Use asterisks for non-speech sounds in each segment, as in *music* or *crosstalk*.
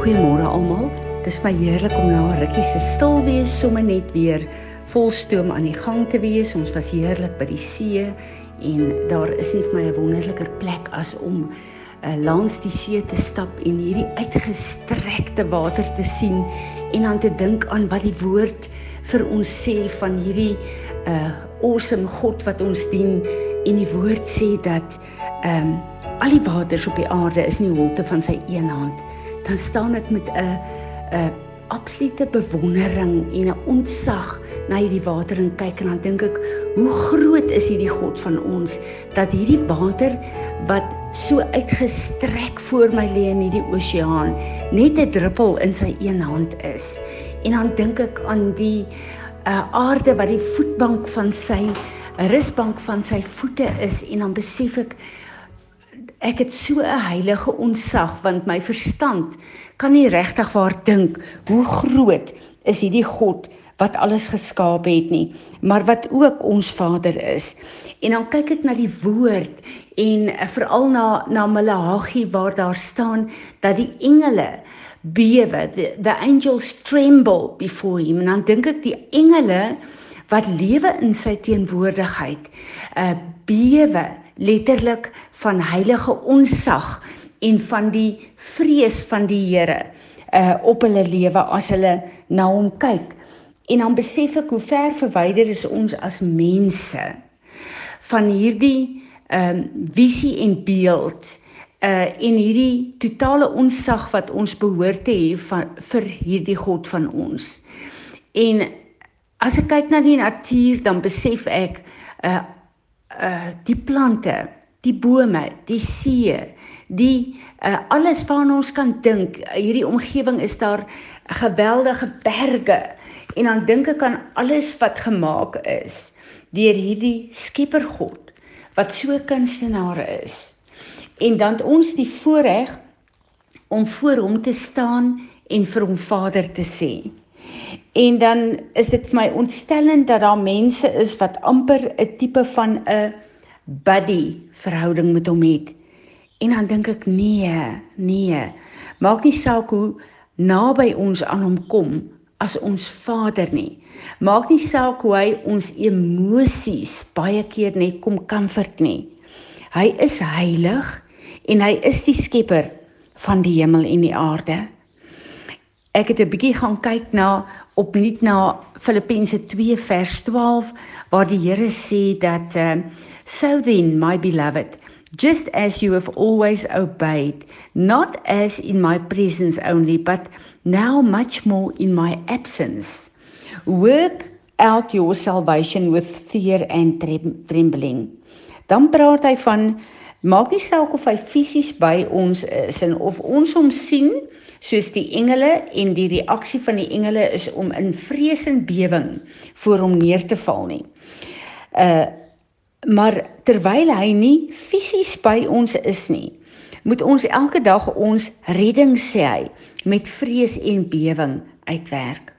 Goeiemôre almal. Dit is my heerlik om na 'n rukkie se stil wees sommer net weer vol stoom aan die gang te wees. Ons was heerlik by die see en daar is nie vir my 'n wonderliker plek as om uh, langs die see te stap en hierdie uitgestrekte water te sien en aan te dink aan wat die woord vir ons sê van hierdie uh awesome God wat ons dien en die woord sê dat ehm um, al die waters op die aarde is nie holte van sy een hand dan staan ek met 'n 'n absolute bewondering en 'n ontzag na hierdie water en kyk en dan dink ek hoe groot is hierdie God van ons dat hierdie water wat so uitgestrek voor my lê in hierdie oseaan net 'n druppel in sy een hand is. En dan dink ek aan die uh, aarde wat die voetbank van sy rusbank van sy voete is en dan besef ek ek het so 'n heilige onsag want my verstand kan nie regtig waar dink hoe groot is hierdie God wat alles geskaap het nie maar wat ook ons Vader is. En dan kyk ek na die woord en veral na na Maleagi waar daar staan dat die engele bewe the, the angels tremble before him. En dan dink ek die engele wat lewe in sy teenwoordigheid uh bewe letterlik van heilige onsag en van die vrees van die Here uh op hulle lewe as hulle na hom kyk. En dan besef ek hoe ver verwyder is ons as mense van hierdie ehm um, visie en beeld uh en hierdie totale onsag wat ons behoort te hê van vir hierdie God van ons. En as ek kyk na die natuur dan besef ek uh uh die plante, die bome, die see, die uh alles waarna ons kan dink. Hierdie omgewing is daar geweldige berge en dan dink ek aan alles wat gemaak is deur hierdie Skepper God wat so kunstenaar is. En dan ons die voorreg om voor hom te staan en vir hom Vader te sê. En dan is dit vir my ontstellend dat daar mense is wat amper 'n tipe van 'n buddy verhouding met hom het. En dan dink ek nee, nee. Maak nie saak hoe naby ons aan hom kom as ons Vader nie. Maak nie saak hoe hy ons emosies baie keer net kom comfort nie. Hy is heilig en hy is die skepper van die hemel en die aarde. Ek het 'n bietjie gaan kyk na opnuut na Filippense 2 vers 12 waar die Here sê dat uh, so then my beloved just as you have always obeyed not as in my presence only but now much more in my absence. Work out your salvation with fear and trembling. Dan praat hy van maak nie saak of hy fisies by ons is en of ons hom sien soos die engele en die reaksie van die engele is om in vrees en bewing voor hom neer te val nie. Uh maar terwyl hy nie fisies by ons is nie, moet ons elke dag ons redding sê hy met vrees en bewing uitwerk.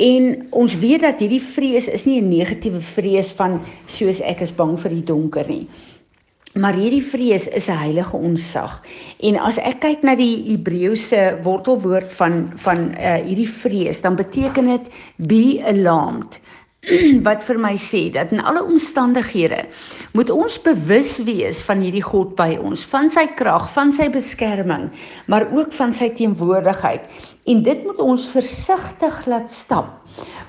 En ons weet dat hierdie vrees is nie 'n negatiewe vrees van soos ek is bang vir die donker nie. Maar hierdie vrees is 'n heilige onsag. En as ek kyk na die Hebreëse wortelwoord van van uh, hierdie vrees, dan beteken dit be alarmed *clears throat* wat vir my sê dat in alle omstandighede moet ons bewus wees van hierdie God by ons, van sy krag, van sy beskerming, maar ook van sy teenwoordigheid. En dit moet ons versigtig laat stap,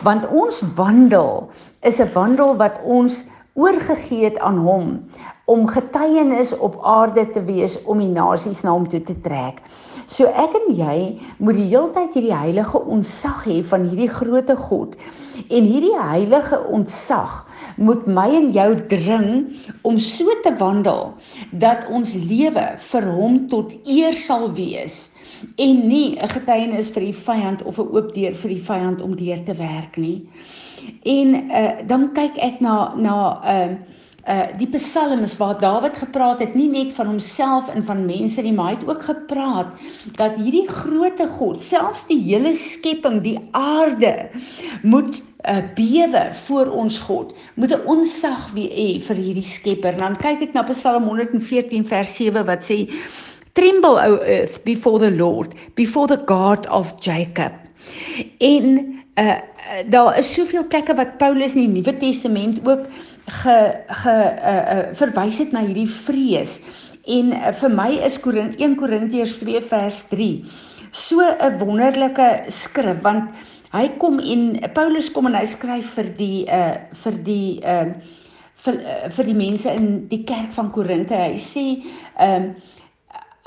want ons wandel is 'n wandel wat ons oorgegee het aan hom om getuienis op aarde te wees om die nasies na hom toe te trek. So ek en jy moet die heeltyd hierdie heilige ontsag hê van hierdie grootte God. En hierdie heilige ontsag moet my en jou dring om so te wandel dat ons lewe vir hom tot eer sal wees en nie 'n getuienis vir die vyand of 'n oop deur vir die vyand om deur te werk nie. En uh, dan kyk ek na na 'n uh, eh, uh die psalms waar Dawid gepraat het nie net van homself en van mense nie maar hy het ook gepraat dat hierdie grootte God selfs die hele skepping die aarde moet uh bewe voor ons God moet 'n onsag wie hê vir hierdie skepper dan kyk ek na Psalm 114 vers 7 wat sê Tremble o earth before the Lord, before the God of Jacob. En uh daar is soveel plekke wat Paulus in die Nuwe Testament ook ge ge uh, uh verwys het na hierdie vrees. En uh, vir my is Korin 1 Korintiërs 2 vers 3 so 'n wonderlike skrif want hy kom en Paulus kom en hy skryf vir die uh vir die uh vir, uh, vir die mense in die kerk van Korinte. Hy sê um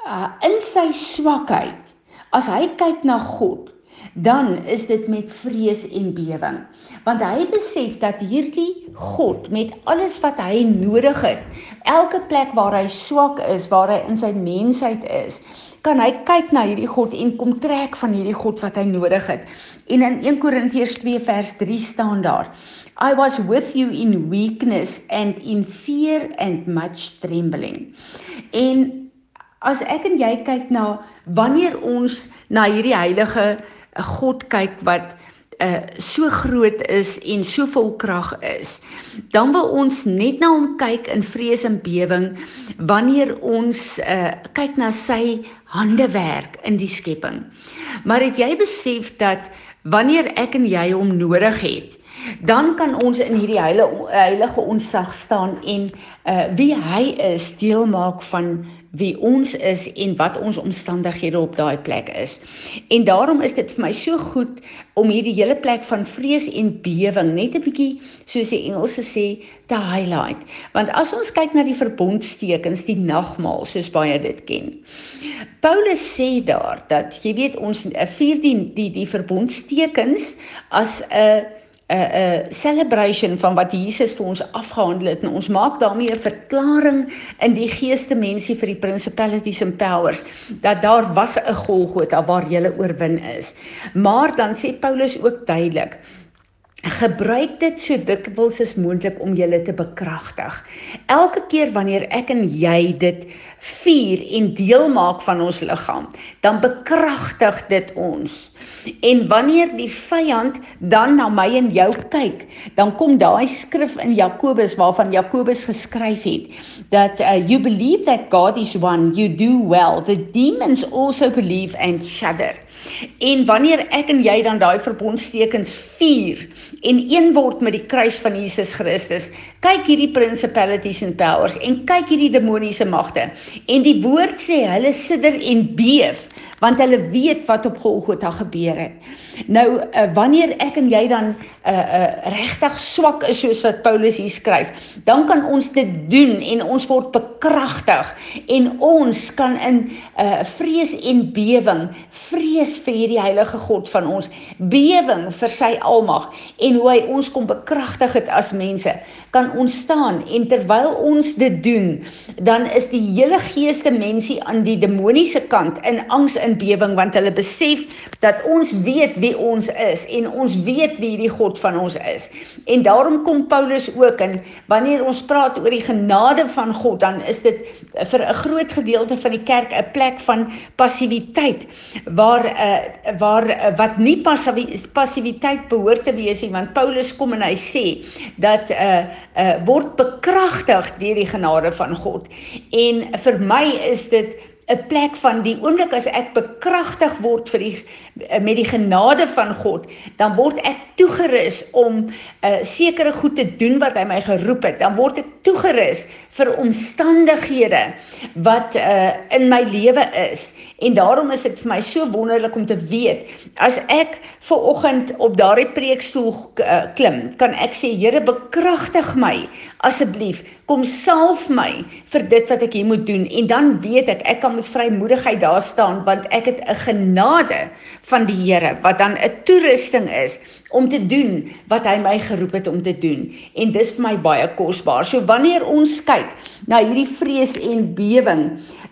uh, in sy swakheid as hy kyk na God dan is dit met vrees en bewing want hy besef dat hierdie God met alles wat hy nodig het elke plek waar hy swak is waar hy in sy mensheid is kan hy kyk na hierdie God en kom trek van hierdie God wat hy nodig het. En in 1 Korintiërs 2 vers 3 staan daar I was with you in weakness and in fear and much trembling. En as ek en jy kyk na wanneer ons na hierdie heilige eh, God kyk wat uh so groot is en so vol krag is dan wil ons net na hom kyk in vrees en bewing wanneer ons uh kyk na sy handewerk in die skepping. Maar het jy besef dat wanneer ek en jy hom nodig het dan kan ons in hierdie heilige heilige onsag staan en uh wie hy is deel maak van wie ons is en wat ons omstandighede op daai plek is. En daarom is dit vir my so goed om hierdie hele plek van vrees en bewing net 'n bietjie soos die Engelse sê te highlight. Want as ons kyk na die verbondstekens, die nagmaal soos baie dit ken. Paulus sê daar dat jy weet ons vier die die die verbondstekens as 'n 'n 'n celebration van wat Jesus vir ons afgehandel het en ons maak daarmee 'n verklaring in die geesdimensie vir die principalities and powers dat daar was 'n Golgotha waar jy oorwin is. Maar dan sê Paulus ook duidelik gebruik dit so dikwels as moontlik om julle te bekragtig. Elke keer wanneer ek en jy dit vier en deel maak van ons liggaam, dan bekragtig dit ons. En wanneer die vyand dan na my en jou kyk, dan kom daai skrif in Jakobus waarvan Jakobus geskryf het dat uh, you believe that God is one, you do well. The demons also believe and shudder. En wanneer ek en jy dan daai verbondstekens vier en een word met die kruis van Jesus Christus, kyk hierdie principalities and powers en kyk hierdie demoniese magte. En die woord sê hulle sidder en beef want hulle weet wat op Golgotha gebeur het. Nou uh, wanneer ek en jy dan uh, uh, regtig swak is soos wat Paulus hier skryf, dan kan ons dit doen en ons word bekragtig en ons kan in uh, vrees en bewing vrees vir hierdie heilige God van ons, bewing vir sy almag en hoe hy ons kom bekragtig het as mense, kan ons staan en terwyl ons dit doen, dan is die hele geesdimensie aan die demoniese kant in angs in bewing want hulle besef dat ons weet wie ons is en ons weet wie die God van ons is. En daarom kom Paulus ook in wanneer ons praat oor die genade van God, dan is dit vir 'n groot gedeelte van die kerk 'n plek van passiwiteit waar uh, waar uh, wat nie passiwiteit behoort te wees nie want Paulus kom en hy sê dat uh, uh word bekragtig deur die genade van God. En vir my is dit 'n plek van die oomblik as ek bekragtig word vir die eh, met die genade van God, dan word ek toegerus om 'n uh, eh, sekere goed te doen wat hy my geroep het. Dan word ek toegerus vir omstandighede wat uh, in my lewe is. En daarom is dit vir my so wonderlik om te weet as ek ver oggend op daardie preekstoel uh, klim, kan ek sê Here bekragtig my asseblief. Kom salf my vir dit wat ek hier moet doen en dan weet ek ek kan met vrymoedigheid daar staan want ek het 'n genade van die Here wat dan 'n toerusting is om te doen wat hy my geroep het om te doen en dis vir my baie kosbaar. So wanneer ons kyk na hierdie vrees en bewing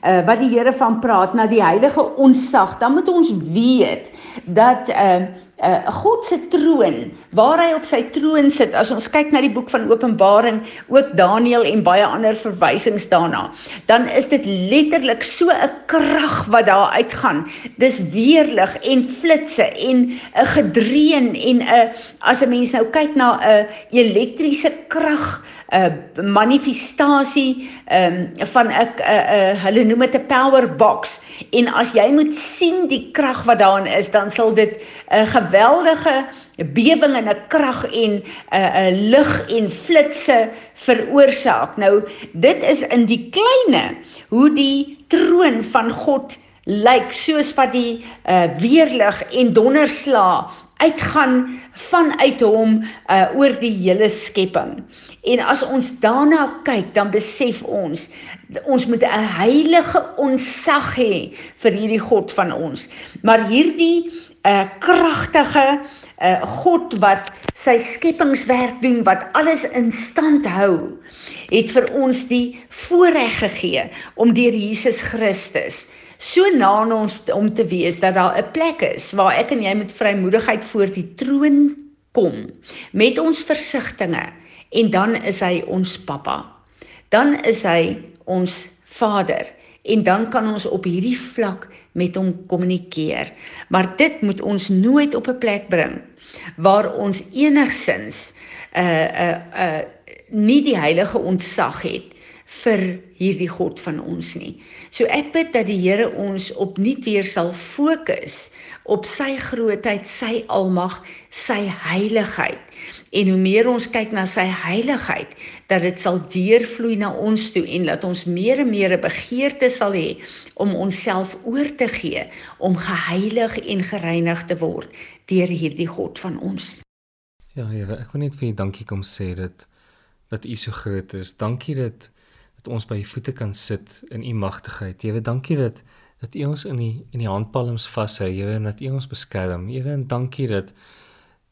uh, wat die Here van praat na die heilige onsag, dan moet ons weet dat uh, uh God se troon waar hy op sy troon sit as ons kyk na die boek van Openbaring ook Daniël en baie ander verwysings daarna dan is dit letterlik so 'n krag wat daar uitgaan dis weerlig en flitsse en 'n gedreun en 'n as 'n mens nou kyk na 'n elektriese krag 'n manifestasie um, van 'n 'n hulle noem dit 'n power box en as jy moet sien die krag wat daarin is dan sal dit 'n geweldige bewing en 'n krag en 'n 'n lig en flitsse veroorsaak. Nou dit is in die kleine hoe die troon van God lyk soos wat die uh, weerlig en donderslaa uitgaan vanuit hom uh, oor die hele skepping. En as ons daarna kyk, dan besef ons ons moet 'n heilige onsag hê vir hierdie God van ons. Maar hierdie 'n uh, kragtige uh, God wat sy skepingswerk doen, wat alles in stand hou, het vir ons die voorreg gegee om deur Jesus Christus so na ons om te wees dat daar 'n plek is waar ek en jy met vrymoedigheid voor die troon kom met ons versigtings en dan is hy ons pappa. Dan is hy ons Vader en dan kan ons op hierdie vlak met hom kommunikeer. Maar dit moet ons nooit op 'n plek bring waar ons enigsins 'n uh, 'n uh, 'n uh, nie die heilige ontsag het vir hierdie God van ons nie. So ek bid dat die Here ons opnuut weer sal fokus op sy grootheid, sy almag, sy heiligheid. En hoe meer ons kyk na sy heiligheid, dat dit sal deurvloei na ons toe en dat ons meer en meer 'n begeerte sal hê om onsself oor te gee om geheilig en gereinig te word deur hierdie God van ons. Ja, Here, ek wil net vir U dankie kom sê dat dat U so groot is. Dankie dat dat ons by u voete kan sit in u magtigheid. Here, dankie dat dat u ons in die in die handpalms vashou, Here, en dat u ons beskerm. Here, en dankie dat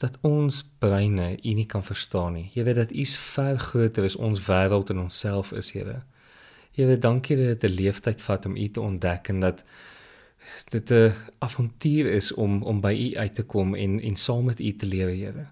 dat ons breine u nie kan verstaan nie. Here, dat u ver groter is ons wêreld en onsself is, Here. Here, dankie dat dit 'n leeftyd vat om u te ontdek en dat dit 'n avontuur is om om by u uit te kom en en saam met u te lewe, Here.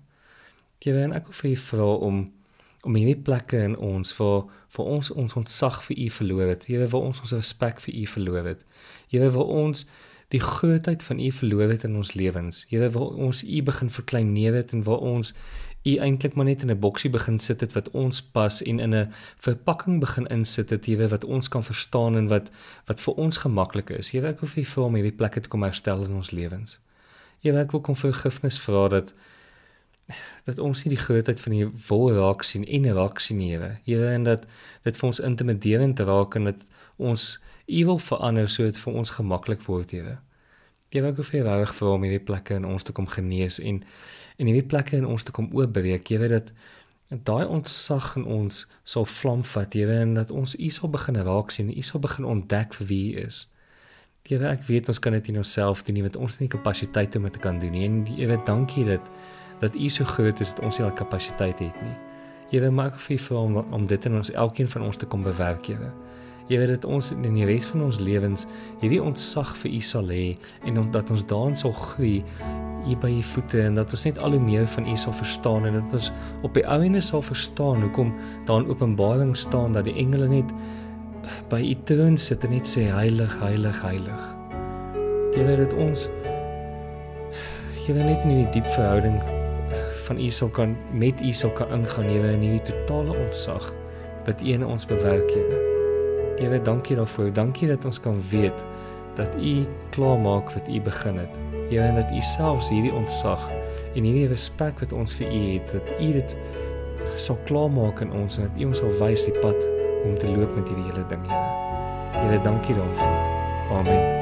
Here, en ek wil vir u vra om om hierdie plekke in ons vir vir ons ons ontsag vir u verloor het. Here wil ons ons respek vir u verloor het. Here wil ons die grootheid van u verloor het in ons lewens. Here wil ons u begin verklein neer het en wil ons u eintlik maar net in 'n boksie begin sit het wat ons pas en in 'n verpakking begin insit het Here wat ons kan verstaan en wat wat vir ons gemaklik is. Here ek vir u vra om hierdie plekke te kom herstel in ons lewens. Here ek wil kom vergifnis vra dat dat ons nie die grootheid van die wil raak sien en raak sien nie, Here, en dat dit vir ons intimiderend raak en dat ons u wil verander sodat dit vir ons gemaklik word, Here. Jy wil gefeer reg vir om hierdie plekke in ons te kom genees en en hierdie plekke in ons te kom oopbreek, Here, dat daai ontsag in ons sal vlam vat, Here, en dat ons u sal begin raak sien, u sal begin ontdek vir wie u is. Here, ek weet ons kan dit in onsself doen nie, want ons het nie kapasiteit om dit te kan doen nie. En Here, dankie dat dat U so groot is dat ons nie al kapasiteit het nie. Here, maak vir U vir om, om dit in ons elkeen van ons te kom bewerk, Here. Here, dat ons in die res van ons lewens hierdie ontsag vir U sal hê en dat ons daarin sal groei hier by U voete en dat ons net al hoe meer van U sal verstaan en dat ons op die ou ende sal verstaan hoekom daar in Openbaring staan dat die engele net by U troon sit en net sê heilig, heilig, heilig. Here, dat ons Here net in hierdie diep verhouding van U sal kan met U sal kan ingaan Here in hierdie totale ontsag wat U in ons bewerk Here. Here, dankie daarvoor. Dankie dat ons kan weet dat U klaar maak wat U begin het. Here, en dat U selfs hierdie ontsag en hierdie respek wat ons vir U het, dat U dit sal klaar maak in ons en dat U ons sal wys die pad om te loop met hierdie hele ding, Here. Here, dankie daarvoor. Amen.